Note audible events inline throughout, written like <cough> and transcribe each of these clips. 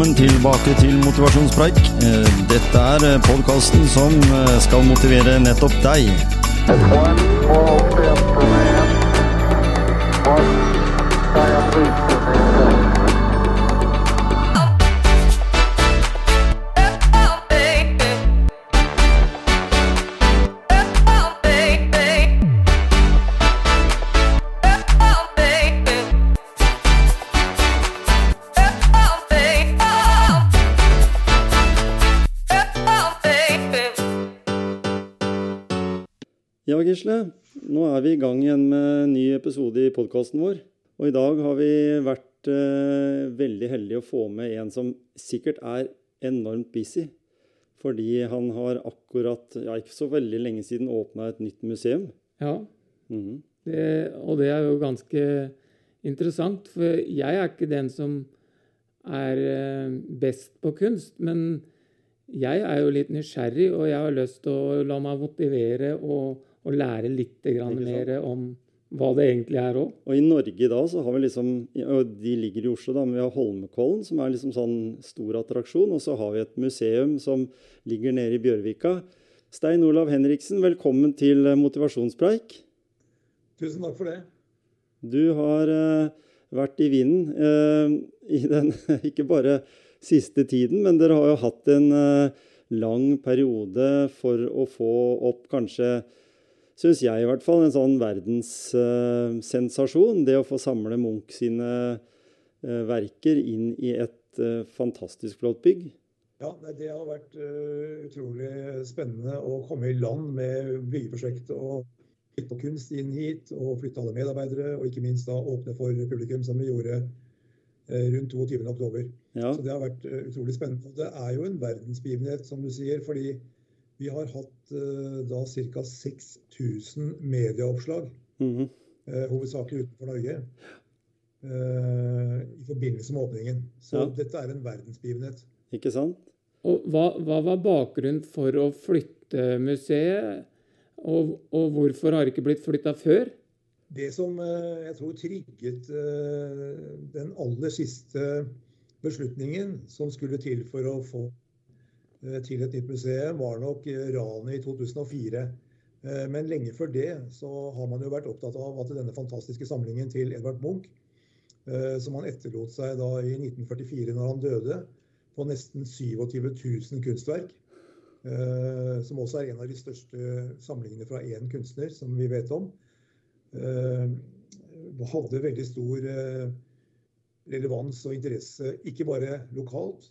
Velkommen tilbake til Motivasjonspreik. Eh, Dette er podkasten som eh, skal motivere nettopp deg. One Gisle. Nå er vi i gang igjen med en ny episode i podkasten vår. Og i dag har vi vært eh, veldig heldige å få med en som sikkert er enormt busy. Fordi han har akkurat, ja ikke så veldig lenge siden, åpna et nytt museum. Ja, Mhm. det, og det er jo ganske interessant. For jeg er ikke den som er eh, best på kunst, men jeg er jo litt nysgjerrig, og jeg har lyst til å la meg motivere og, og lære litt grann mer om hva det egentlig er òg. Og i Norge da så har vi liksom og De ligger i Oslo, da, men vi har Holmenkollen, som er liksom sånn stor attraksjon. Og så har vi et museum som ligger nede i Bjørvika. Stein Olav Henriksen, velkommen til eh, motivasjonspreik. Tusen takk for det. Du har uh, vært i vinden uh, i den <laughs> ikke bare siste tiden, men dere har jo hatt en uh, lang periode for å få opp kanskje Syns jeg i hvert fall en sånn verdenssensasjon. det å få samle Munch sine uh, verker inn i et uh, fantastisk flott bygg. Ja, Det har vært eh, utrolig spennende å komme i land med byggeprosjektet og flytte kunst inn hit og flytte alle medarbeidere, og ikke minst da åpne for publikum, som vi gjorde rundt 22. oktober. Ja, Så det har vært utrolig spennende. Det er jo en verdensbegivenhet, som du sier, fordi vi har hatt eh, da ca. 6000 medieoppslag, mm eh, hovedsakelig utenfor Norge, eh, i forbindelse med åpningen. Så Ja. dette er en verdensbegivenhet. ikke sant? Og hva, hva var bakgrunnen for å flytte museet, og, og hvorfor har det ikke blitt flytta før? Det som jeg tror trigget den aller siste beslutningen som skulle til for å få til et nytt museum, var nok eh, ranet i 2004. Eh, Men lenge før det så har man jo vært opptatt av at denne fantastiske samlingen til Edvard Munch, eh, som han etterlot seg da i 1944 når han døde, på nesten 27 000 kunstverk, eh, som også er en av de største samlingene fra én kunstner, som vi vet om, eh, hadde veldig stor eh, relevans og interesse, ikke bare lokalt,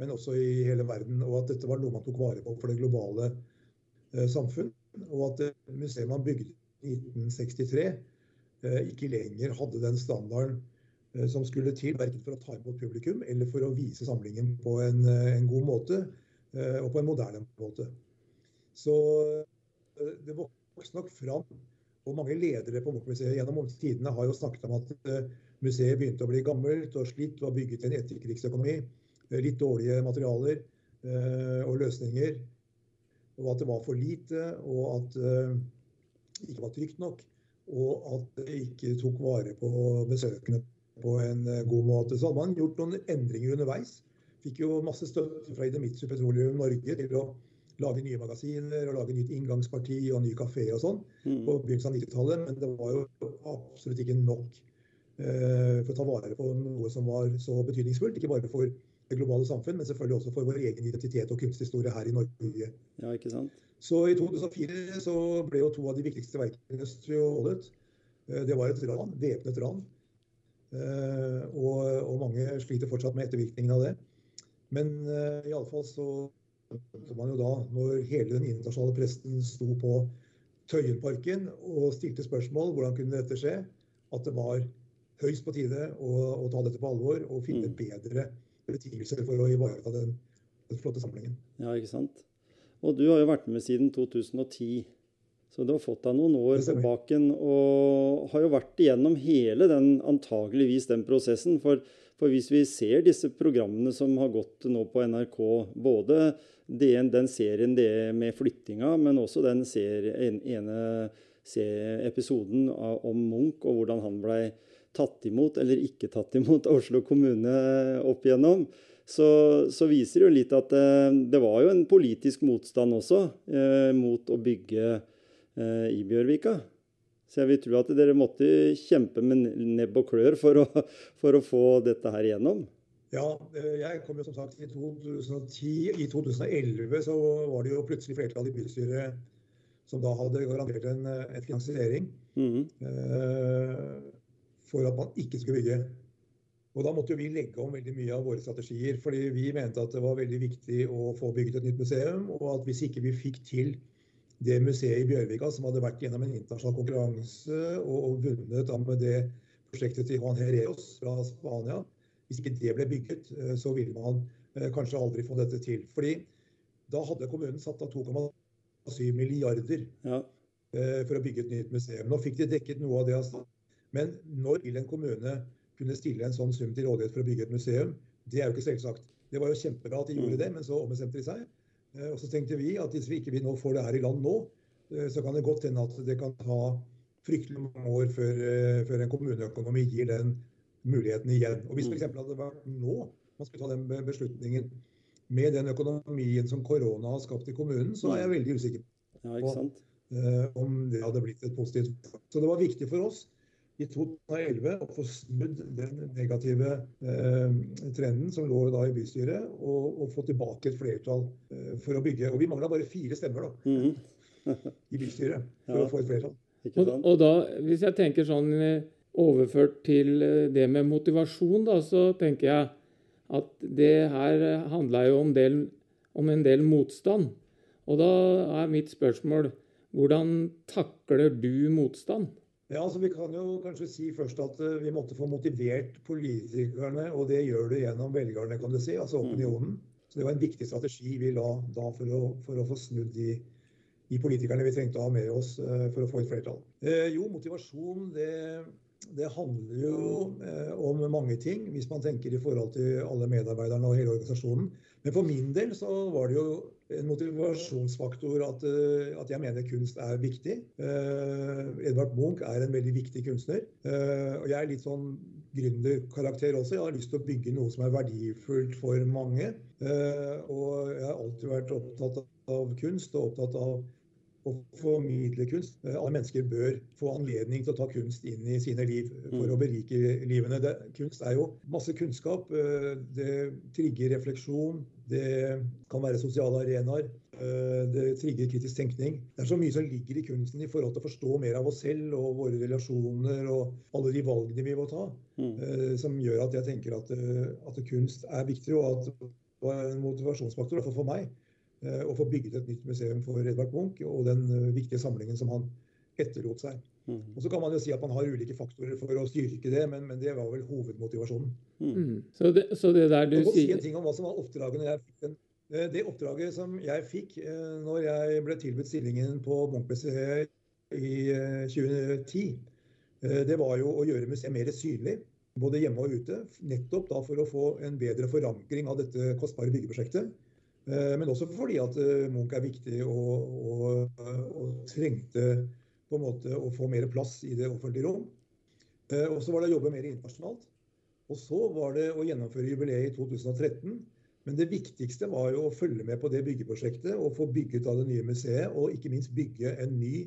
men også i hele verden. Og at dette var noe man tok vare på for det globale eh, samfunn. Og at det museet man bygde i 1963, eh, ikke lenger hadde den standarden eh, som skulle til, verken for å ta imot publikum eller for å vise samlingen på en, eh, en god måte eh, og på en moderne måte. Så eh, det vokste nok fram. Og mange ledere på Munch-museet gjennom tidene har jo snakket om at eh, museet begynte å bli gammelt og slitt, var bygget i en etterkrigsøkonomi. Eh, Litt dårlige materialer eh, og løsninger. Og at det var for lite, og at eh, det ikke var trygt nok. Og at det ikke tok vare på besøkende på en eh, god måte. Så hadde man gjort noen endringer underveis. Fikk jo masse støtte fra Idemitsu Petroleum Norge til å lage nye magasiner og lage nytt inngangsparti og ny kafé og sånn mm. på begynnelsen av 90-tallet, men det var jo absolutt ikke nok eh, for å ta vare på noe som var så betydningsfullt. Ikke bare for det globale samfunn, men selvfølgelig også for vår egen identitet og kunsthistorie her i Norge. Ja, ikke sant? Så i 2004 så ble jo to av de viktigste verkene stjålet. Eh, Det var et ran, væpnet ran. Eh, Og, og mange sliter fortsatt med ettervirkningene av det. Men uh, iallfall så skjønte man jo da, når hele den internasjonale presten sto på Tøyenparken og stilte spørsmål hvordan kunne dette skje, at det var høyst på tide å, å ta dette på alvor og finne Mm. bedre betingelser for å ivareta den, den flotte samlingen. Ja, ikke sant? Og du har jo vært med siden 2010. Så du har fått deg noen år på baken og har jo vært igjennom hele den, antageligvis den prosessen. For, for hvis vi ser disse programmene som har gått nå på NRK, både den, den serien det med flyttinga, men også den serie, ene episoden om Munch og hvordan han blei tatt imot eller ikke tatt imot av <laughs> Oslo kommune opp igjennom, så, så viser det jo litt at eh, det var jo en politisk motstand også eh, mot å bygge eh, i Bjørvika. Så jeg vil tro at dere måtte kjempe med nebb og klør for å, <laughs> for å få dette her igjennom. Ja, eh, jeg kom jo som sagt i 2010. I 2011 så var det jo plutselig flertall i bystyret som da hadde garantert en, en finansiering Mhm. eh, for at man ikke skulle bygge. Og da måtte vi legge om veldig mye av våre strategier. fordi vi mente at det var veldig viktig å få bygget et nytt museum. Og at hvis ikke vi fikk til det museet i Bjørvika som hadde vært gjennom en internasjonal konkurranse og, og vunnet med det prosjektet til Juan Hereos fra Spania, hvis ikke det ble bygget, eh, så ville man eh, kanskje aldri få dette til. Fordi da hadde kommunen satt av 2,7 milliarder Ja. eh, for å bygge et nytt museum. Nå fikk de dekket noe av det. Altså. Men når vil en kommune kunne stille en sånn sum til rådighet for å bygge et museum? Det er jo ikke selvsagt. Det var jo kjempebra at de gjorde det, men så ombestemte de seg. Eh, Og så tenkte vi at hvis vi ikke vi nå får det her i land nå, eh, så kan det godt hende at det kan ta fryktelig mange år før, eh, før en kommuneøkonomi gir den muligheten igjen. Og Hvis det f.eks. hadde vært nå man skulle ta den beslutningen med den økonomien som korona har skapt i kommunen, så er jeg veldig usikker ja, ikke sant? eh, om det hadde blitt et positivt. Så det var viktig for oss i 2011 å få snudd den negative eh, trenden som lå da i bystyret, og, og få tilbake et flertall eh, for å bygge. Og vi mangla bare fire stemmer da, Mhm. i bystyret <laughs> for Ja. å få et flertall. Og, og da, hvis jeg tenker sånn eh, overført til eh, det med motivasjon, da, så tenker jeg at det her handla jo om, del, om en del motstand. Og da er mitt spørsmål hvordan takler du motstand? Ja, altså Vi kan jo kanskje si først at eh, vi måtte få motivert politikerne, og det gjør du gjennom velgerne, kan du si, altså opinionen. Så Det var en viktig strategi vi la da for å, for å få snudd de, de politikerne vi trengte å ha med oss eh, for å få et flertall. Eh, jo, motivasjon det, det handler jo om mange ting, hvis man tenker i forhold til alle medarbeiderne og hele organisasjonen. Men for min del så var det jo en motivasjonsfaktor at, eh, at jeg mener kunst er viktig. Uh, Edvard Munch er en veldig viktig kunstner. Uh, og jeg er litt sånn gründerkarakter også. Jeg har lyst til å bygge noe som er verdifullt for mange. Uh, og jeg har alltid vært opptatt av kunst og opptatt av å formidle kunst. Eh, Alle mennesker bør få anledning til å ta kunst inn i sine liv for å berike livene. Det, kunst er jo masse kunnskap. eh, Det trigger refleksjon. Det kan være sosiale arenaer. eh, Det trigger kritisk tenkning. Det er så mye som ligger i kunsten i forhold til å forstå mer av oss selv og våre relasjoner og alle de valgene vi må ta, Mm. som gjør at jeg tenker at, at kunst er viktig, og at det var en motivasjonsfaktor, for meg, eh, å få bygget et nytt museum for Edvard Munch og den eh, viktige samlingen som han etterlot seg. Mm. Og Så kan man jo si at man har ulike faktorer for å styrke det, men, men det var vel hovedmotivasjonen. Mm. Så, det, så det der du Jeg må si en ting om hva som var oppdraget når jeg fikk. Eh, Det oppdraget som jeg fikk eh, når jeg ble tilbudt stillingen på Munch-museet i eh, 2010, eh, det var jo å gjøre museet mer synlig. Både hjemme og ute. Nettopp da for å få en bedre forankring av dette kostbare byggeprosjektet. Eh, Men også fordi at eh, Munch er viktig og, og, og trengte på en måte å få mer plass i det offentlige rom. Eh, Og så var det å jobbe mer internasjonalt. Og så var det å gjennomføre jubileet i 2013. Men det viktigste var jo å følge med på det byggeprosjektet og få bygget av det nye museet. Og ikke minst bygge en ny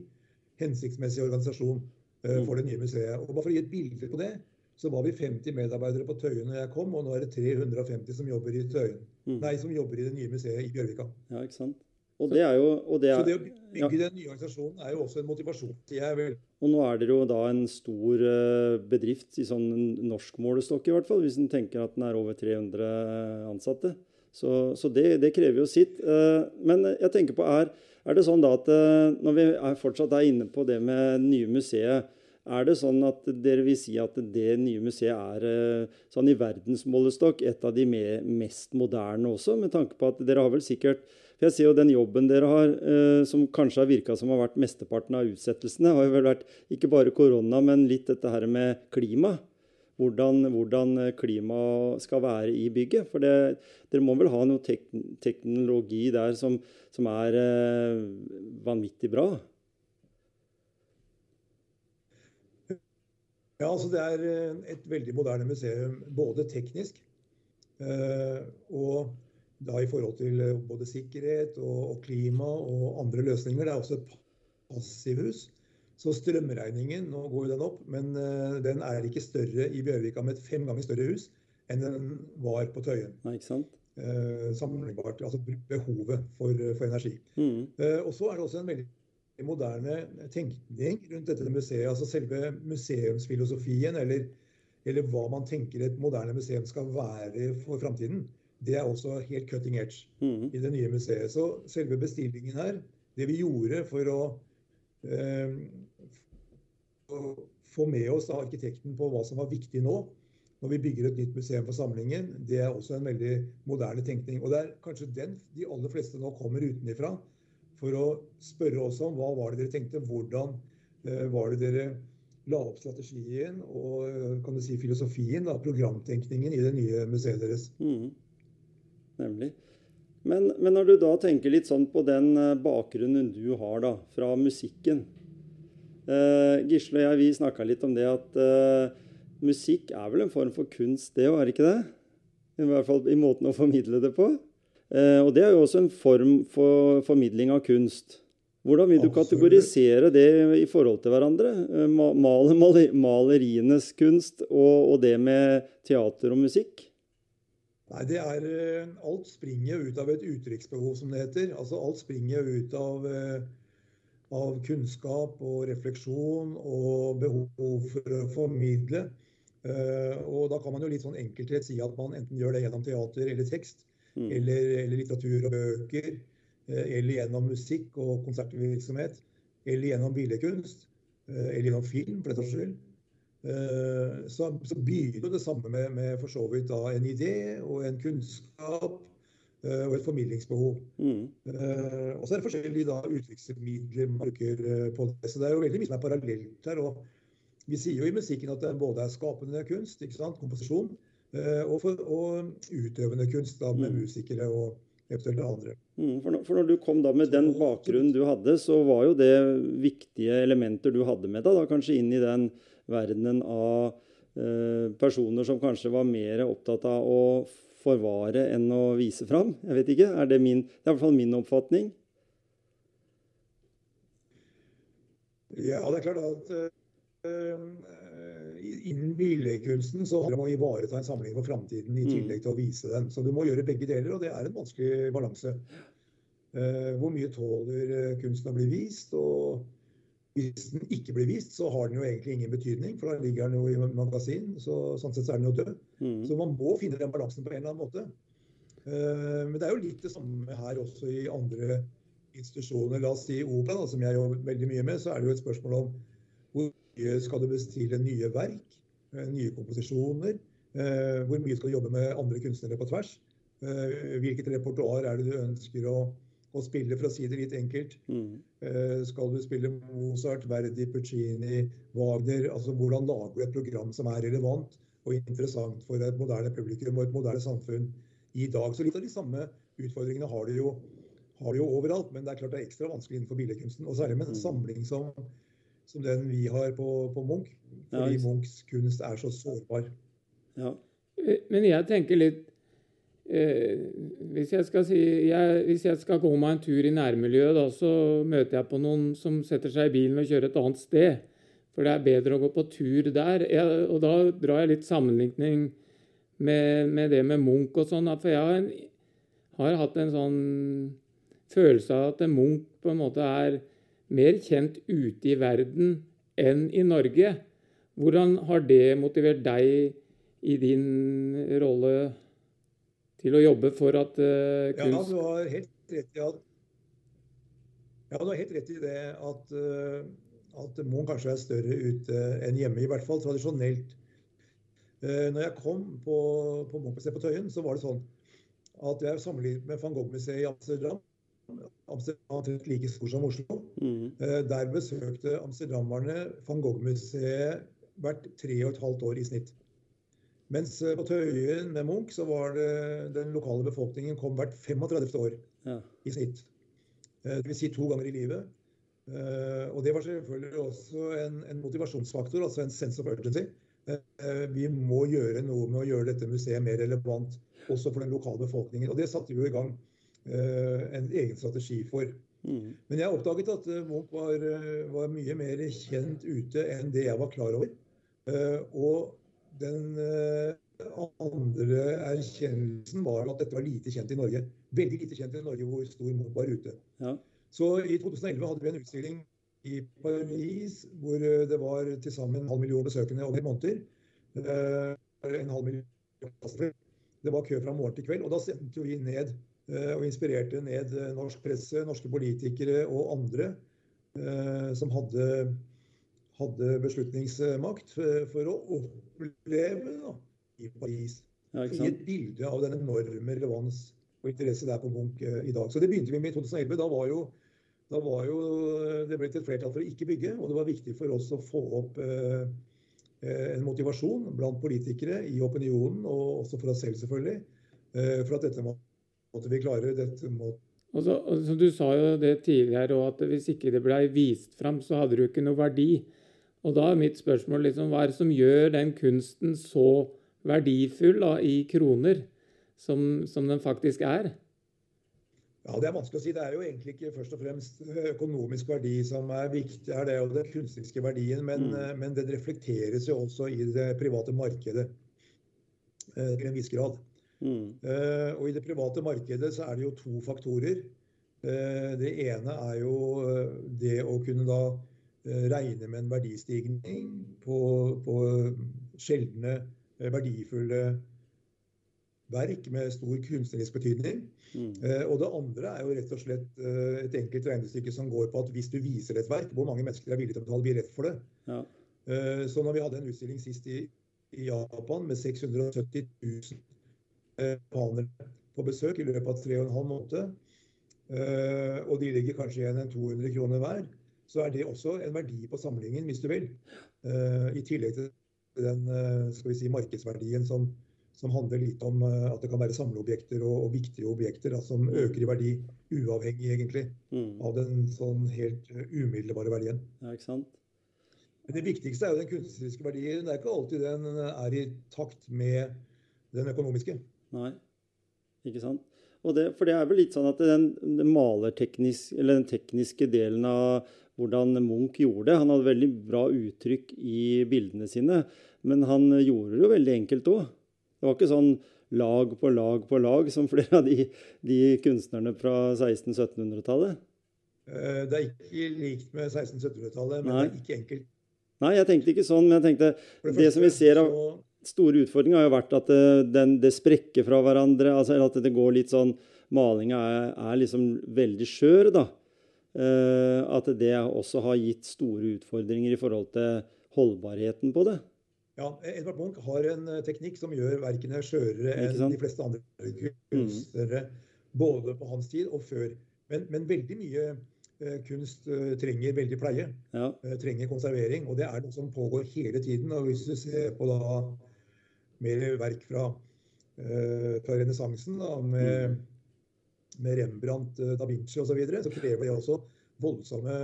hensiktsmessig organisasjon eh, for det nye museet. Og bare for å gi et bilde på det, så var vi 50 medarbeidere på Tøyen når jeg kom, og nå er det 350 som jobber i Tøyen. Mm. Nei, som jobber i det nye museet i Bjørvika. Ja, ikke sant? Og det er jo det Så er, det å bygge den nye organisasjonen er jo også en motivasjon. Jeg vel. Og nå er dere jo da en stor eh, bedrift i sånn norsk målestokk, i hvert fall, hvis en tenker at den er over 300 ansatte. Så, så det, det krever jo sitt. Eh, Men jeg tenker på, er, er det sånn da at eh, når vi er fortsatt er inne på det med det nye museet, er det sånn at dere vil si at det nye museet er eh, sånn i verdensmålestokk et av de me- mest moderne også, med tanke på at dere har vel sikkert for jeg ser jo den jobben dere har, eh, som kanskje har virka som har vært mesteparten av utsettelsene, har jo vel vært ikke bare korona, men litt dette her med klima. Hvordan, hvordan klima skal være i bygget. For det, dere må vel ha noe tek teknologi der som, som er eh, vanvittig bra? Ja, altså Det er eh, et veldig moderne museum, både teknisk eh, og da i forhold til eh, både sikkerhet og, klima og andre løsninger. Det er også et passivhus. Så strømregningen, nå går jo den opp, men den er ikke større i Bjørvika med et fem ganger større hus enn den var på Tøyen. Nei, ikke sant? Sammenlignbart, altså behovet for, for energi. Mm. Og så er det også en veldig moderne tenkning rundt dette museet. altså Selve museumsfilosofien, eller, eller hva man tenker et moderne museum skal være for framtiden, det er også helt cutting edge mm. i det nye museet. Så selve bestillingen her, det vi gjorde for å Eh, få med oss arkitekten på hva som var viktig nå, når vi bygger et nytt museum for samlingen, det er også en veldig moderne tenkning. Og det er kanskje den de aller fleste nå kommer utenifra for å spørre oss om hva var det dere tenkte, hvordan uh, var det dere la opp strategien og uh, kan du si filosofien, da, programtenkningen i det nye museet deres. Mm. Nemlig. Men, men, når du da tenker litt sånn på den eh, bakgrunnen du har da, fra musikken eh, Gisle og jeg vi snakka litt om det at eh, musikk er vel en form for kunst, det er det ikke det? I hvert fall i måten å formidle det på. Eh, og det er jo også en form for formidling av kunst. Hvordan vil du kategorisere det i forhold til hverandre? Mal, mal, malerienes kunst og, og det med teater og musikk? Nei, det er eh, Alt springer ut av et uttrykksbehov, som det heter. Altså Alt springer ut av, eh, av kunnskap og refleksjon og behov for å formidle. Eh, og da kan man jo litt sånn enkelthet si at man enten gjør det gjennom teater eller tekst, mm. eller, eller, litteratur og bøker, eller gjennom musikk og konsertvirksomhet, eller gjennom billedkunst, eller gjennom film, for den saks skyld. Eh, så, så begynner det samme med, med for så vidt da en idé og en kunnskap eh, og et formidlingsbehov. Mm. Uh, og så er det forskjellige da, utviklingsmidler man bruker på det. Så det er jo veldig mye som er parallelt her. og Vi sier jo i musikken at det både er skapende kunst, ikke sant, komposisjon, og, for, og, utøvende kunst da, med mm. musikere og eventuelt andre. Mm, for, når, for, når, du kom da med den bakgrunnen du hadde, så var jo det viktige elementer du hadde med deg da, kanskje inn i den verdenen av eh, personer som kanskje var mer opptatt av å forvare enn å vise fram. Jeg vet ikke. Er det, min, det er i hvert fall min oppfatning. Ja, det er klart at uh, innen billedkunsten så handler det om å ivareta en samling for framtiden i mm. tillegg til å vise den. Så du må gjøre begge deler, og det er en vanskelig balanse. Uh, hvor mye tåler kunsten å bli vist? og hvis den ikke blir vist, så har den jo egentlig ingen betydning, for da ligger den jo i magasin. så Sånn sett så er den jo død. Mm. Så man må finne den balansen på en eller annen måte. Uh, men det er jo litt det samme her også i andre institusjoner. La oss si opera, som jeg jobber veldig mye med. Så er det jo et spørsmål om skal du bestille nye verk, uh, nye komposisjoner? Uh, hvor mye skal du jobbe med andre kunstnere på tvers? hvilket repertoar er det du ønsker å å spille, for å si det litt enkelt. Mm. Eh, skal du spille Mozart, Verdi, Puccini, Wagner? altså Hvordan lager du et program som er relevant og interessant for et moderne publikum og et moderne samfunn i dag? Så litt av de samme utfordringene har du jo, har du jo overalt, men det er klart det er ekstra vanskelig innenfor billedkunsten. Og særlig med en mm. samling som, som den vi har på, på Munch. Fordi ja, Munchs kunst er så sårbar. Ja. Men jeg tenker litt Eh, hvis, jeg skal si, jeg, hvis jeg skal gå meg en tur i nærmiljøet, da, så møter jeg på noen som setter seg i bilen og kjører et annet sted. For det er bedre å gå på tur der. Jeg, og da drar jeg litt sammenligning med, med det med Munch og sånn. For jeg har, har, hatt en sånn følelse av at Munch på en måte er mer kjent ute i verden enn i Norge. Hvordan har det motivert deg i din rolle? til å jobbe for at uh, kunst Ja, du har helt rett i at ja, du har helt rett i det at, uh, at Moen kanskje er større ute enn hjemme, i hvert fall tradisjonelt. Uh, når jeg kom på, på Munch-museet på Tøyen, så var det sånn at jeg sammenlignet med van Gogh-museet i Amsterdam. Amsterdam er like stor som Oslo. Mm. Uh, der besøkte amsterdamerne van Gogh-museet hvert tre og et halvt år i snitt. Mens eh, på Tøyen med Munch så var det den lokale befolkningen kom hvert 35. år ja. i snitt. det Dvs. Si to ganger i livet. Eh, og det var selvfølgelig også en, en motivasjonsfaktor, altså en sense of urgency. Eh, vi må gjøre noe med å gjøre dette museet mer relevant også for den lokale befolkningen. Og det satte vi jo i gang eh, en egen strategi for. Mm. Men jeg oppdaget at eh, Munch var, eh, var mye mer kjent ute enn det jeg var klar over. Eh, Og den eh, andre erkjennelsen var at dette var lite kjent i Norge. Veldig lite kjent i Norge hvor stor Munch var ute. Ja. Så i 2011 hadde vi en utstilling i Paris hvor eh, det var til sammen en halv million besøkende over måneder. Eh, En halv million. Det var kø fra morgen til kveld. Og da sendte vi ned eh, og inspirerte ned eh, norsk presse, norske politikere og andre eh, som hadde, hadde beslutningsmakt eh, for å oppleve da, i Paris. ja, Gi et bilde av den enorme relevans og interesse der på Munch eh, i dag. Så det begynte vi med i 2011. Da var jo, da var jo det blitt et flertall for å ikke bygge, og det var viktig for oss å få opp eh, eh, en motivasjon blant politikere i opinionen, og også for oss selv selvfølgelig, eh, for at dette må, måtte vi klarer Dette mot Og så, og så Du sa jo det tidligere òg, at hvis ikke det blei vist fram, så hadde det jo ikke noe verdi. Og da er mitt spørsmål liksom, hva er det som gjør den kunsten så verdifull da, i kroner, som, som den faktisk er? ja, Det er vanskelig å si. Det er jo egentlig ikke først og fremst økonomisk verdi som er viktig, er det jo den kunstneriske verdien, men, Mm. eh, men den reflekteres jo også i det private markedet eh, til en viss grad. Mm. Eh, Og i det private markedet så er det jo to faktorer. Eh, Det ene er jo eh, det å kunne da regne med en verdistigning på, på sjeldne, verdifulle verk med stor kunstnerisk betydning. Mm. Og det andre er jo rett og slett et enkelt regnestykke som går på at hvis du viser et verk, hvor mange mennesker er villige til å betale billett for det? Ja. Så når vi hadde en utstilling sist i, i Japan med 670 000 eh, japanere på besøk i løpet av tre og en halv måned, eh, og de ligger kanskje igjen en 200 kroner hver, så er det også en verdi på samlingen, hvis du vil. Eh, I tillegg til den eh, skal vi si, markedsverdien som, som handler litt om eh, at det kan være samleobjekter og, og viktige objekter da, som øker i verdi, uavhengig egentlig Mm. av den sånn helt eh, umiddelbare verdien. ja, ikke sant? Men det viktigste er jo den kunstneriske verdien. Det er ikke alltid den er i takt med den økonomiske. Nei, ikke sant? Det, for det er vel litt sånn at den, den malerteknisk, eller den tekniske delen av hvordan Munch gjorde det Han hadde veldig bra uttrykk i bildene sine, men han gjorde det jo veldig enkelt òg. Det var ikke sånn lag på lag på lag som flere av de, de kunstnerne fra 1600-1700-tallet. Eh, Det er ikke likt med 1600-1700-tallet, men Nei. det er ikke enkelt. Nei, jeg tenkte ikke sånn, men jeg tenkte For det som vi ser av så- store utfordringer har jo vært at det, den, det sprekker fra hverandre. altså At det går litt sånn Malinga er, er liksom veldig skjør, da. Eh, at det også har gitt store utfordringer i forhold til holdbarheten på det. Ja, Edvard Munch har en eh, teknikk som gjør verkene skjørere enn de fleste andre kunstnere. Både på hans tid og før. Men, men veldig mye eh, kunst eh, trenger veldig pleie. Ja, eh, trenger konservering. Og det er noe som pågår hele tiden. Og hvis du ser på da mer verk fra, uh, fra renessansen, med, med Rembrandt, eh, da Vinci osv., så, videre, så krever det også voldsomme,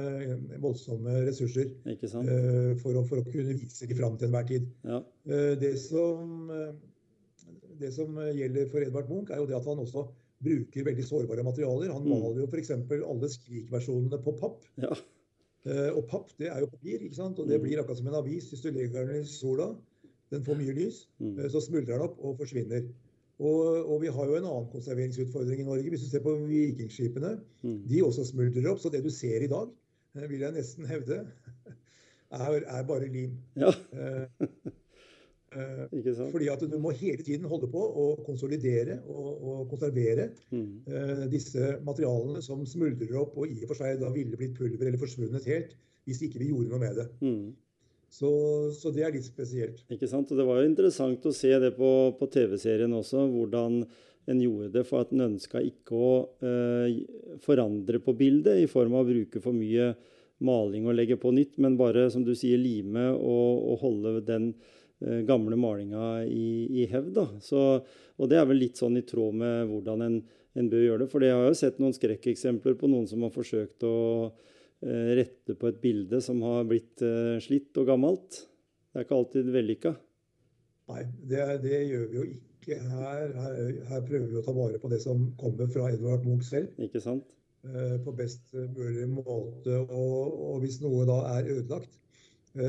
voldsomme ressurser eh, for, å, for å kunne vise de fram til enhver tid. Ja, Uh, Det som, det som gjelder for Edvard Munch, er jo det at han også bruker veldig sårbare materialer. Han Mm. maler jo f.eks. alle Skrik-versjonene på papp. ja, Uh, Og papp det er jo papir, ikke sant? og det Mm. blir akkurat som en avis. Hvis du legger den i sola, den får mye lys, mm, eh, så smuldrer den opp og forsvinner. Og, og vi har jo en annen konserveringsutfordring i Norge. Hvis du ser på vikingskipene, mm. de også smuldrer opp. Så det du ser i dag, eh, vil jeg nesten hevde, <laughs> er, er bare lim. ja Eh, eh, <laughs> fordi at du må hele tiden holde på å konsolidere og, og konservere Mm, eh, disse materialene som smuldrer opp og i og for seg da ville blitt pulver eller forsvunnet helt hvis ikke vi gjorde noe med det. mm. Så, så det er litt spesielt. Ikke sant? Og det var jo interessant å se det på, på TV-serien også, hvordan en gjorde det for at en ønska ikke å eh, forandre på bildet i form av å bruke for mye maling og legge på nytt, men bare, som du sier, lime og, og holde den eh, gamle malinga i, i hevd. Og det er vel litt sånn i tråd med hvordan en, en bør gjøre det. For jeg har jo sett noen skrekkeksempler på noen som har forsøkt å rette på et bilde som har blitt eh, slitt og gammelt. Det er ikke alltid vellykka. Nei, det, det, gjør vi jo ikke her. her. her. prøver vi å ta vare på det som kommer fra Edvard Munch selv. Ikke sant? Eh, på best mulig måte. Og, og, hvis noe da er ødelagt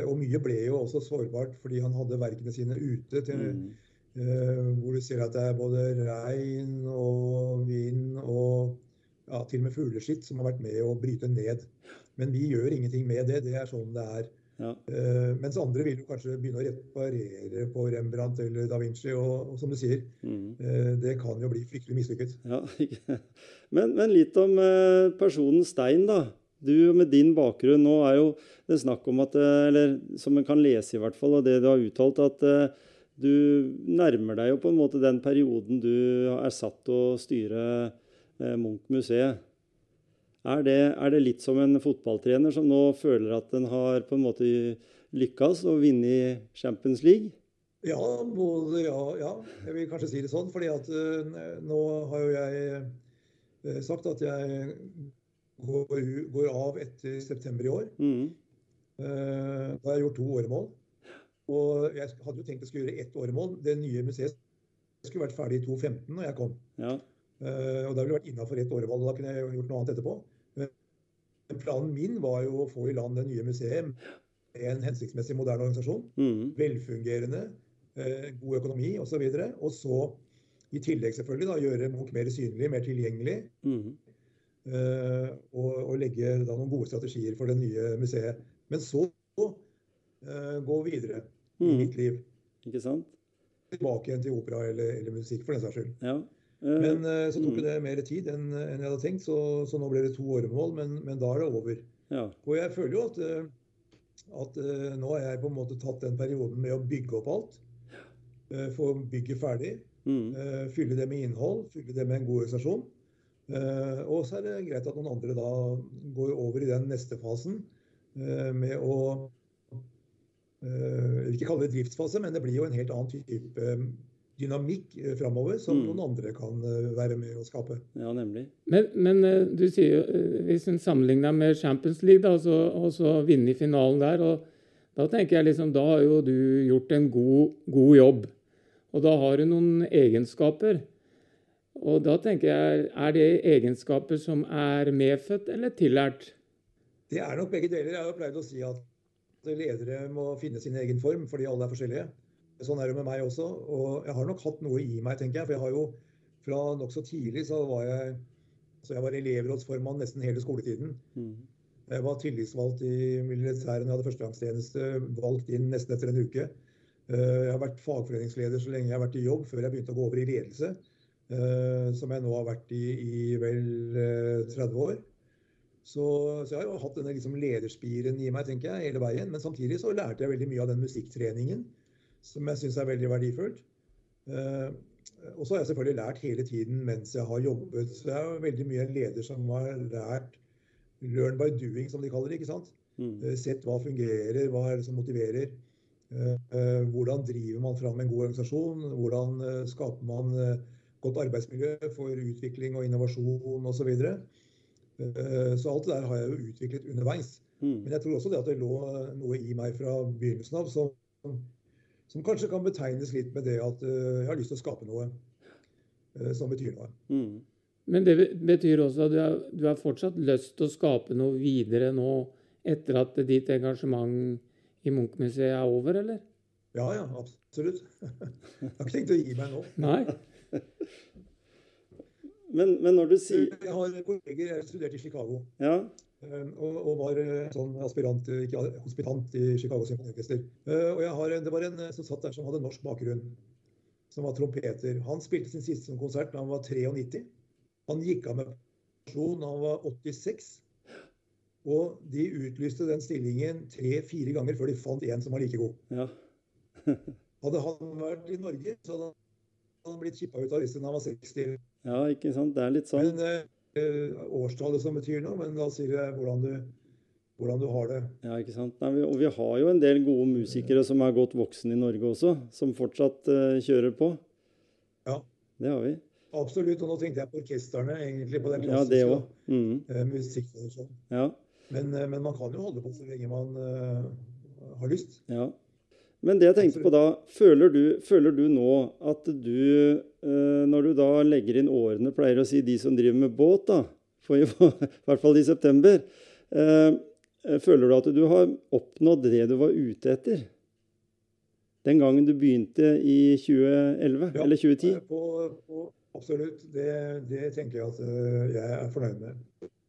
Og mye ble jo også sårbart fordi han hadde verkene sine ute. til mm Uh, hvor du ser at det er både regn og vind og ja, til og med fugleskitt som har vært med å bryte ned. Men vi gjør ingenting med det. Det er sånn det er. Ja. Uh, mens andre vil jo kanskje begynne å reparere på Rembrandt eller da Vinci. Og, og som du sier, mm. uh, det kan jo bli fryktelig mislykket. Ja, <laughs> men, men, litt om uh, personen Stein, da. Du med din bakgrunn nå er jo det snakk om at Eller som en kan lese, i hvert fall, og det du har uttalt, at du nærmer deg jo på en måte den perioden du er satt til å styre Munch-museet. Er det, er det, litt som en fotballtrener som nå føler at den har på en måte lykkes og vunnet Champions League? Ja, både ja, ja. Jeg vil kanskje si det sånn. fordi at uh, nå har jo jeg uh, sagt at jeg går, går, av etter september i år. Mm. Uh, da har jeg gjort to åremål. Og jeg hadde jo tenkt å skulle gjøre ett åremål. Det nye museet skulle vært ferdig i 2015 når jeg kom. Ja. Og da ville det vært innafor ett åremål. og Da kunne jeg gjort noe annet etterpå. Planen min var jo å få i land det nye museet med en hensiktsmessig moderne organisasjon. Mm. Velfungerende, uh, god økonomi osv. Og, så og så i tillegg selvfølgelig da, gjøre Munch mer synlig, mer tilgjengelig. Mm. Uh, og, og, legge da noen gode strategier for det nye museet. Men så gå videre i mm. mitt liv. Ikke sant? Tilbake igjen til opera eller, eller musikk, for den saks skyld. Ja. Men uh, så tok mm. det mer tid enn, jeg hadde tenkt, så, så, nå ble det to åremål. Men, men da er det over. Ja. Og jeg føler jo at, uh, at nå har jeg på en måte tatt den perioden med å bygge opp alt. få bygget ferdig. Mm. fylle det med innhold, fylle det med en god organisasjon. og så er det greit at noen andre da går over i den neste fasen med å jeg vil ikke kalle det driftsfase, men det blir jo en helt annen type eh, dynamikk eh, framover som mm. noen andre kan eh, være med å skape. Ja, nemlig. Men, men du sier jo, hvis en sammenligner med Champions League da, og så vinne i finalen der, og da tenker jeg liksom, da har jo du gjort en god, god jobb. Og da har du noen egenskaper. Og da tenker jeg, er det egenskaper som er medfødt eller tillært? Det er nok begge deler. Jeg har pleid å si at ledere må finne sin egen form, fordi alle er forskjellige. Sånn er det med meg også. Og jeg har nok hatt noe i meg, tenker jeg. For jeg har jo fra nokså tidlig så var jeg så jeg var elevrådsformann nesten hele skoletiden. Mm. Jeg var tillitsvalgt i militæret når jeg hadde førstegangstjeneste, valgt inn nesten etter en uke. Eh, jeg har vært fagforeningsleder så lenge jeg har vært i jobb, før jeg begynte å gå over i ledelse. Eh, som jeg nå har vært i i vel 30 eh, år. Så, så, jeg har jo hatt denne liksom lederspiren i meg tenker jeg, hele veien. Men samtidig så lærte jeg veldig mye av den musikktreningen, som jeg syns er veldig verdifullt. Uh, og så har jeg selvfølgelig lært hele tiden mens jeg har jobbet. Så jeg er veldig mye en leder som har lært learn by doing, som de kaller det. ikke sant? Mm. Uh, sett hva fungerer, hva er det som motiverer. Uh, hvordan driver man fram en god organisasjon? Hvordan skaper man godt arbeidsmiljø for utvikling og innovasjon osv. Så videre. så alt det der har jeg jo utviklet underveis. Mm. Men jeg tror også det at det lå noe i meg fra begynnelsen av som, som kanskje kan betegnes litt med det at eh, jeg har lyst til å skape noe eh, som betyr noe. Mm. Men det betyr også at du har, du har, fortsatt lyst til å skape noe videre nå etter at ditt engasjement i Munch-museet er over, eller? Ja, ja, absolutt. <laughs> Jeg har ikke tenkt å gi meg nå. Nei. <laughs> Men, men, når du sier Jeg har kolleger, jeg har studert i Chicago. Ja. Eh, og, og, var eh, sånn aspirant, ikke hospitant i Chicago Symfoniorkester. Eh, og jeg har, det var en som satt der som hadde norsk bakgrunn, som var trompeter. Han spilte sin siste konsert da han var 93. Han gikk av med pensjon da han var 86. Og de utlyste den stillingen tre-fire ganger før de fant en som var like god. Ja. <laughs> hadde han vært i Norge, så hadde han blitt kippa ut av listen da han var 60. Ja, ikke sant. Det er litt sånn. Men eh, årstallet som betyr noe, men da sier det hvordan du, hvordan du har det. Ja, ikke sant. Nei, og vi har jo en del gode musikere som er godt voksen i Norge også, som fortsatt uh, kjører på. Ja. Det har vi. Absolutt. Og nå tenkte jeg på orkestrene, egentlig, på den klassiske ja, det mm. uh, musikkproduksjonen. Ja. Men, uh, men man kan jo holde på så lenge man har lyst. Ja. Men det jeg tenkte på da, føler du, føler du nå at du, når du da legger inn årene, pleier å si de som driver med båt, da, for i, <laughs> hvert fall i september, uh, føler du at du har oppnådd det du var ute etter? Den gangen du begynte i 2011 ja, eller 2010? På, på, absolutt. Det, det, tenker jeg at jeg er fornøyd med.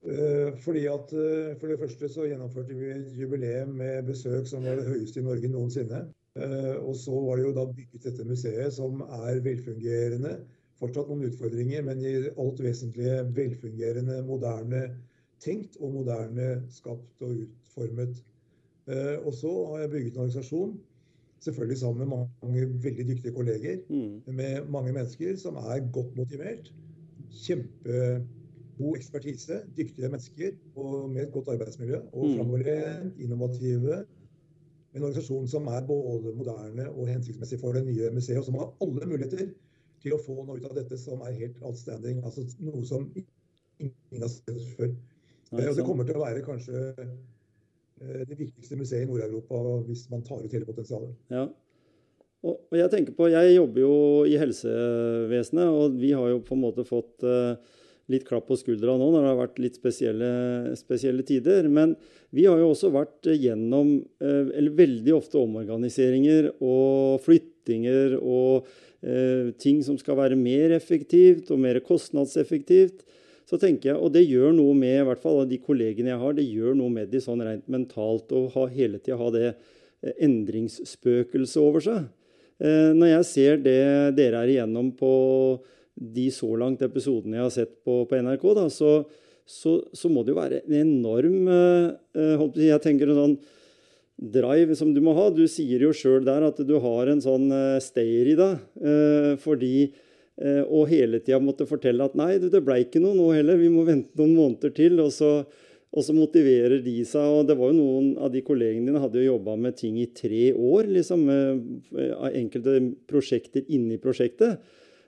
Eh, fordi at eh, For det første så gjennomførte vi jubileum med besøk som var det høyeste i Norge noensinne. Eh, og så var det jo da bygget dette museet, som er velfungerende. Fortsatt noen utfordringer, men i alt vesentlige velfungerende, moderne tenkt og moderne skapt og utformet. Og så har jeg bygget en organisasjon, selvfølgelig sammen med mange veldig dyktige kolleger, mm. med mange mennesker som er godt motivert. Kjempegod ekspertise, dyktige mennesker og med et godt arbeidsmiljø. Og mm. framoverlent, innovative. En organisasjon som er både moderne og hensiktsmessig for det nye museet, og som har alle muligheter til å få noe ut av dette som er helt outstanding. Altså noe som ingen har sett før. Nei, og det kommer til å være kanskje eh, det viktigste museet i Nord-Europa hvis man tar ut hele potensialet. Ja. Og jeg tenker på, jeg jobber jo i helsevesenet, og vi har jo på en måte fått uh, litt klapp på skuldra nå når det har vært litt spesielle, spesielle, tider. Men vi har jo også vært gjennom eh, eller veldig ofte omorganiseringer og flyttinger og eh, ting som skal være mer effektivt og mer kostnadseffektivt. Så tenker jeg, Og det gjør noe med i hvert fall de kollegene jeg har, det gjør noe med de sånn rent mentalt å ha, hele tida ha det eh, endringsspøkelset over seg. Når jeg ser det dere er igjennom på de så langt episodene jeg har sett på, på NRK, da, så, så, så, må det jo være en enorm uh, Jeg tenker en sånn drive som du må ha. Du sier jo sjøl der at du har en sånn uh, stayer i deg. Fordi Og hele tida måtte fortelle at nei, det ble ikke noe nå heller. Vi må vente noen måneder til. Og så, og så motiverer de seg. Og det var jo noen av de kollegene dine hadde jo jobba med ting i tre år. liksom, Enkelte prosjekter inni prosjektet.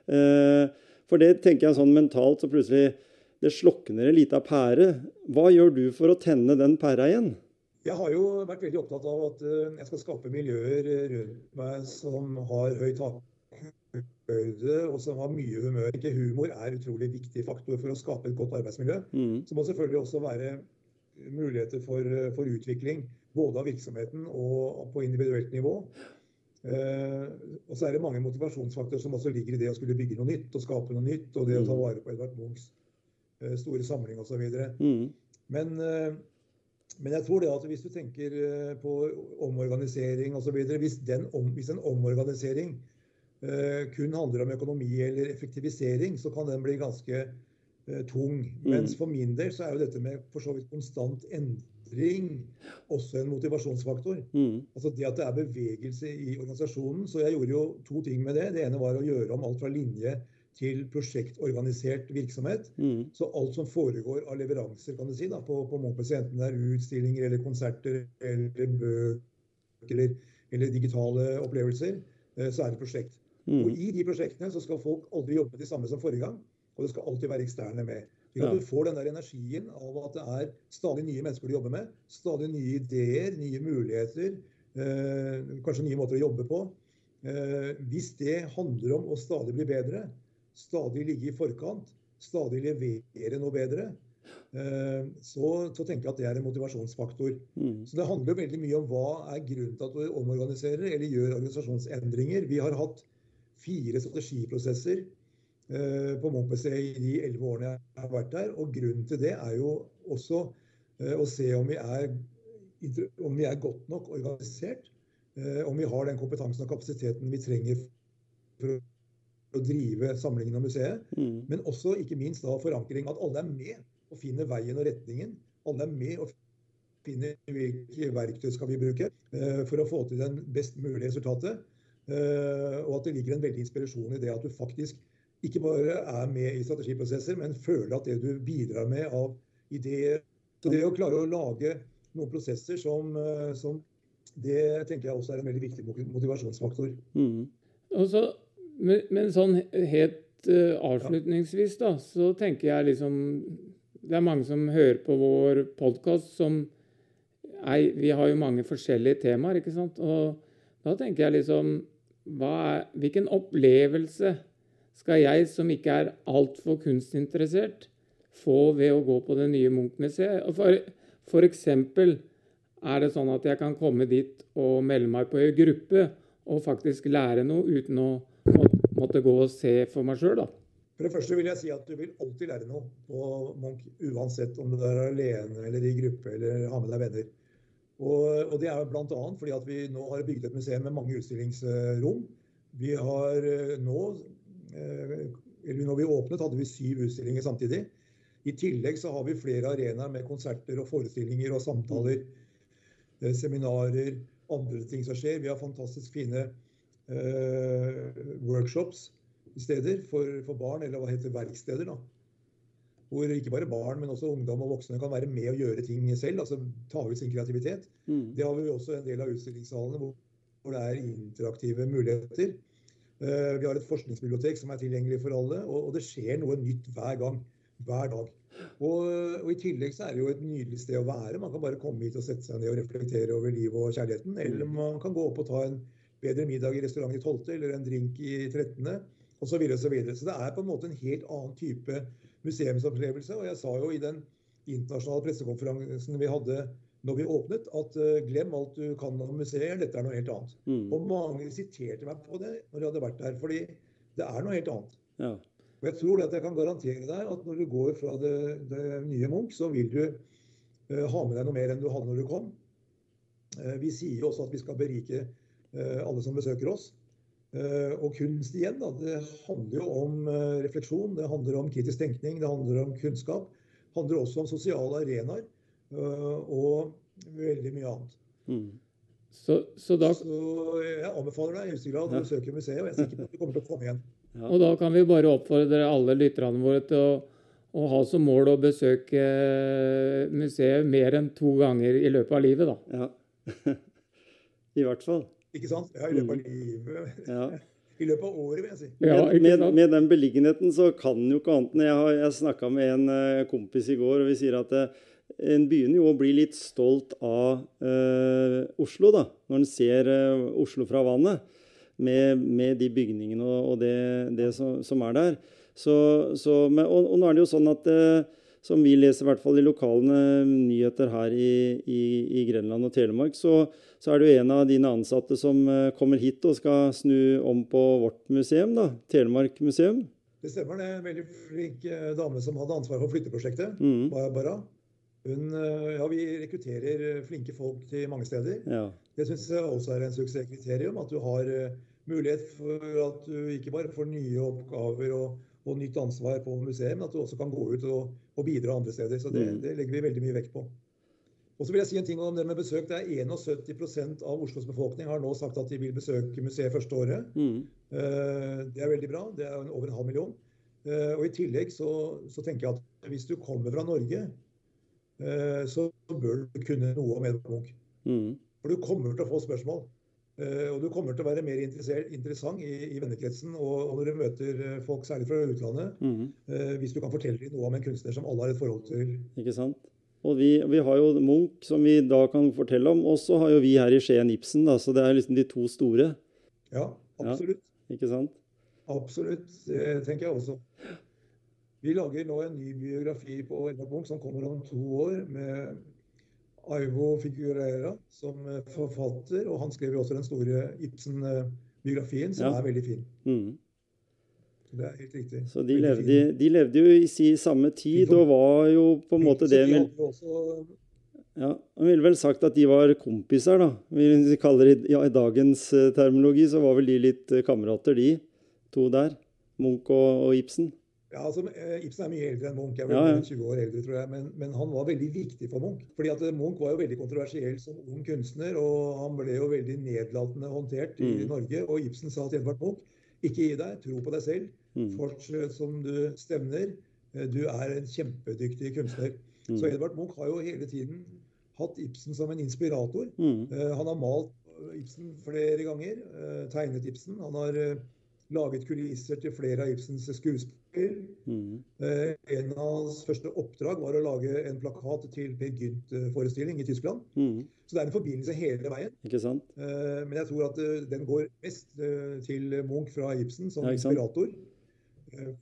Eh, for det tenker jeg sånn mentalt, så plutselig det slokner en lita pære. Hva gjør du for å tenne den pæra igjen? Jeg har jo vært veldig opptatt av at eh, jeg skal skape miljøer rundt meg som har høy takhøyde og som har mye humør. Ikke humor er en utrolig viktig faktor for å skape et godt arbeidsmiljø. Mm. Så må selvfølgelig også være muligheter for, for utvikling, både av virksomheten og på individuelt nivå. Eh, og så er det mange motivasjonsfaktorer som også ligger i det å skulle bygge noe nytt og skape noe nytt, og det å ta mm. vare på Edvard Munchs eh, store samling osv. Mm. Men, eh, men jeg tror det at hvis du tenker på omorganisering osv. Hvis, om, hvis en omorganisering kun handler om økonomi eller effektivisering, så kan den bli ganske tung. Mm. Mens for min del så er jo dette med for så vidt konstant endring endring også en motivasjonsfaktor. Mm. Altså det at det er bevegelse i organisasjonen. Så jeg gjorde jo to ting med det. Det ene var å gjøre om alt fra linje til prosjektorganisert virksomhet. Mm. Så alt som foregår av leveranser kan du si, da, på, på Munchmuseet, enten det er utstillinger eller konserter eller bøker eller, eller digitale opplevelser, eh, så er det prosjekt. Mm. Og I de prosjektene så skal folk aldri jobbe de samme som forrige gang. Og det skal alltid være eksterne med. At du får den der energien av at det er stadig nye mennesker du jobber med. Stadig nye ideer, nye muligheter. Eh, kanskje nye måter å jobbe på. Eh, hvis det handler om å stadig bli bedre, stadig ligge i forkant, stadig levere noe bedre, eh, så, så, tenker jeg at det er en motivasjonsfaktor. Mm. Så Det handler jo veldig mye om hva er grunnen til at du omorganiserer eller gjør organisasjonsendringer. Vi har hatt fire strategiprosesser på Munchmuseet i de elleve årene jeg har vært der. Og grunnen til det er jo også eh, å se om vi er, om vi er godt nok organisert. Eh, om vi har den kompetansen og kapasiteten vi trenger for å drive samlingen av museet. Mm. Men også ikke minst da forankring. At alle er med og finner veien og retningen. Alle er med og finner hvilke verktøy skal vi bruke for å få til den best mulige resultatet. Og at det ligger en veldig inspirasjon i det at du faktisk ikke bare er med i strategiprosesser, men føler at det du bidrar med av ideer Så det å klare å lage noen prosesser som, eh, som det tenker jeg også er en veldig viktig motivasjonsfaktor. Mm. Så, men, men, sånn helt uh, avslutningsvis, da, så tenker jeg liksom det er mange som hører på vår podkast som er, Vi har jo mange forskjellige temaer, ikke sant? Og da tenker jeg liksom er, Hvilken opplevelse skal jeg, som ikke er altfor kunstinteressert, få ved å gå på det nye Munch-museet? For, for eksempel er det sånn at jeg kan komme dit og melde meg på ei gruppe og faktisk lære noe uten å måtte gå og se for meg sjøl, da. For det første vil jeg si at du vil alltid lære noe på Munch, uansett om du er alene eller i gruppe eller har med deg venner. Og, og det er bl.a. fordi at vi nå har bygd et museum med mange utstillingsrom. Vi har eh, nå eller når vi åpnet, hadde vi syv utstillinger samtidig. I tillegg så har vi flere arenaer med konserter og forestillinger og samtaler, eh, seminarer, andre ting som skjer. Vi har fantastisk fine uh, workshops steder for, for, barn, eller hva heter verksteder. da. Hvor ikke bare barn, men også ungdom og voksne kan være med og gjøre ting selv. altså Ta ut sin kreativitet. Mm. Det har vi også en del av utstillingssalene hvor, hvor det er interaktive muligheter. Uh, vi har et forskningsbibliotek som er tilgjengelig for alle, og, og det skjer noe nytt hver gang. Hver dag. Og, og, I tillegg så er det jo et nydelig sted å være. Man kan bare komme hit og sette seg ned og reflektere over livet og kjærligheten. Eller mm. man kan gå opp og ta en bedre middag i restaurant i 12., eller en drink i 13., osv. Så, videre, og så, videre. så det er på en måte en helt annen type museumsopplevelse. Og jeg sa jo i den internasjonale pressekonferansen vi hadde når vi åpnet, at uh, glem alt du kan om museer, dette er noe helt annet. Mm. Og mange siterte meg på det når jeg hadde vært der, fordi det er noe helt annet. Ja. Og jeg tror at jeg kan garantere deg at når du går fra det, det nye Munch, så vil du uh, ha med deg noe mer enn du hadde når du kom. Uh, vi sier jo også at vi skal berike alle som besøker oss. Og kunst igjen, da, det handler jo om refleksjon, det handler om kritisk tenkning, det handler om kunnskap. Det handler også om sosiale arenaer og veldig mye annet. Mm. Så, så, da... så, jeg anbefaler deg i høyeste grad å besøke museet, og jeg er sikker på at du kommer til å komme igjen. Ja. Og da kan vi bare oppfordre alle lytterne våre til å, å, ha som mål å besøke museet mer enn to ganger i løpet av livet, da. Ja. <laughs> I hvert fall. Ikke sant? Ja, I løpet av mm. livet. Ja. <laughs> I løpet av året, vil jeg si. Ja, med, med, den beliggenheten så kan jo ikke annet enn Jeg, har, jeg snakka med en uh, kompis i går, og vi sier at en begynner jo å bli litt stolt av eh, Oslo, da, når en ser Oslo fra vannet. Med, med de bygningene og, og det, det som, som, er der. Så, så, men, og, og, nå er det jo sånn at som vi leser i hvert fall i lokalene nyheter her i, i, i Grenland og Telemark, så, så, er det jo en av dine ansatte som eh, kommer hit og skal snu om på vårt museum, da, Telemark museum. Det stemmer. Det er en veldig flink eh, dame som hadde ansvar for flytteprosjektet. Mm. Barbara. Hun, eh, ja, vi rekrutterer flinke folk til mange steder. Ja. Det syns jeg også er en suksesskriterium. At du har mulighet for at du ikke bare får nye oppgaver og, og nytt ansvar på museet, men at du også kan gå ut og, og bidra andre steder. Så det, mm. det, legger vi veldig mye vekt på. Og så vil jeg si en ting om det med besøk. Det er 71% av Oslos befolkning har nå sagt at de vil besøke museet første året. Mm. Eh, det er veldig bra. Det er over en halv million. Eh, og I tillegg så, så, tenker jeg at hvis du kommer fra Norge, eh, så bør du kunne noe om Edvard Munch. Mm. For du kommer til å få spørsmål. Eh, og du kommer til å være mer interessant i, i vennekretsen og, når du møter eh, folk, særlig fra utlandet, mm. eh, hvis du kan fortelle dem noe om en kunstner som alle har et forhold til. Ikke sant? Og vi, vi, har jo Munch, som vi da kan fortelle om. Og så har jo vi her i Skien Ibsen, da, så det er liksom de to store. Ja, absolutt. Ja, ikke sant? Absolutt. Det tenker jeg også. Vi lager nå en ny biografi på Edvard Munch som kommer om to år. med Aivo Figueira som eh, forfatter, og han skrev jo også den store Ibsen-biografien, som ja. er veldig fin. Mm. Det er helt riktig. Så de levde, de levde, jo i si samme tid, og var jo på en måte det de ja, Han ville vel sagt at de var kompiser, da. Vi kaller det ja, I dagens eh, terminologi så var vel de litt eh, kamerater, de to der. Munch og, og Ibsen. Ja, altså, eh, Ibsen er mye eldre enn Munch. Jeg er vel ja, ja. 20 år eldre, tror jeg. Men, men, han var veldig viktig for Munch. Fordi at eh, Munch var jo veldig kontroversiell som ung kunstner, og han ble jo veldig nedlatende håndtert i mm. Norge. Og Ibsen sa til Edvard Munch ikke gi deg, tro på deg selv. Mm. Fortsett som du stevner. Eh, du er en kjempedyktig kunstner. Mm. Så Edvard Munch har jo hele tiden hatt Ibsen som en inspirator. Mm. Han har malt Ibsen flere ganger. Tegnet Ibsen. Han har laget kulisser til flere av Ibsens skuespill. Mm. Eh, en av hans første oppdrag var å lage en plakat til Per Gynt-forestilling i Tyskland. Mm. Så det er en forbindelse hele veien. Ikke sant? Eh, Men jeg tror at eh, den går mest til Munch fra Ibsen som Ja, inspirator.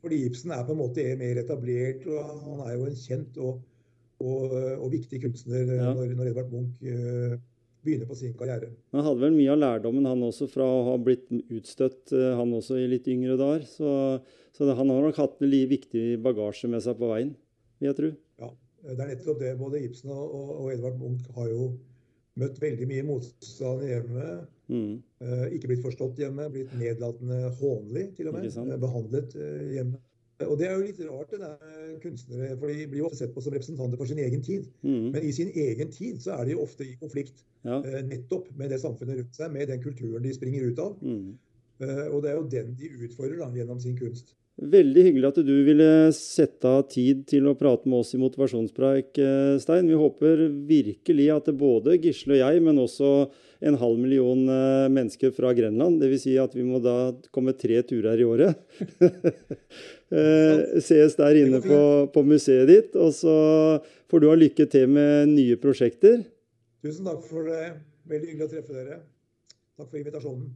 Fordi Ibsen er på en måte mer etablert, og han er jo en kjent og, og, og viktig kunstner Ja. når, når Edvard Munch begynner på sin karriere. Han hadde vel mye av lærdommen, han også, fra å ha blitt utstøtt, eh, han også, i litt yngre dager. Så, så han har nok hatt en viktig bagasje med seg på veien, vil jeg tro. Ja, det er nettopp det. Både Ibsen og, og, Edvard Munch har jo møtt veldig mye motstand hjemme. Mm. Eh, ikke blitt forstått hjemme, blitt nedlatende hånlig til og med. Eh, Behandlet eh, hjemme. Og det er jo litt rart, det der kunstnere, for de blir jo ofte sett på som representanter for sin egen tid. Mm. Men i sin egen tid så er de jo ofte i konflikt Ja. eh, nettopp med det samfunnet rundt seg, med den kulturen de springer ut av. Mm. Eh, Og det er jo den de utfordrer da, gjennom sin kunst. Veldig hyggelig at du ville sette av tid til å prate med oss i Motivasjonspreik, eh, Stein. Vi håper virkelig at både Gisle og jeg, men også en halv million eh, mennesker fra Grenland, dvs. Si at vi må da komme tre turer i året, <laughs> eh, ses der inne på, på museet ditt. Og så får du ha lykke til med nye prosjekter. Tusen takk for det. Veldig hyggelig å treffe dere. Takk for invitasjonen.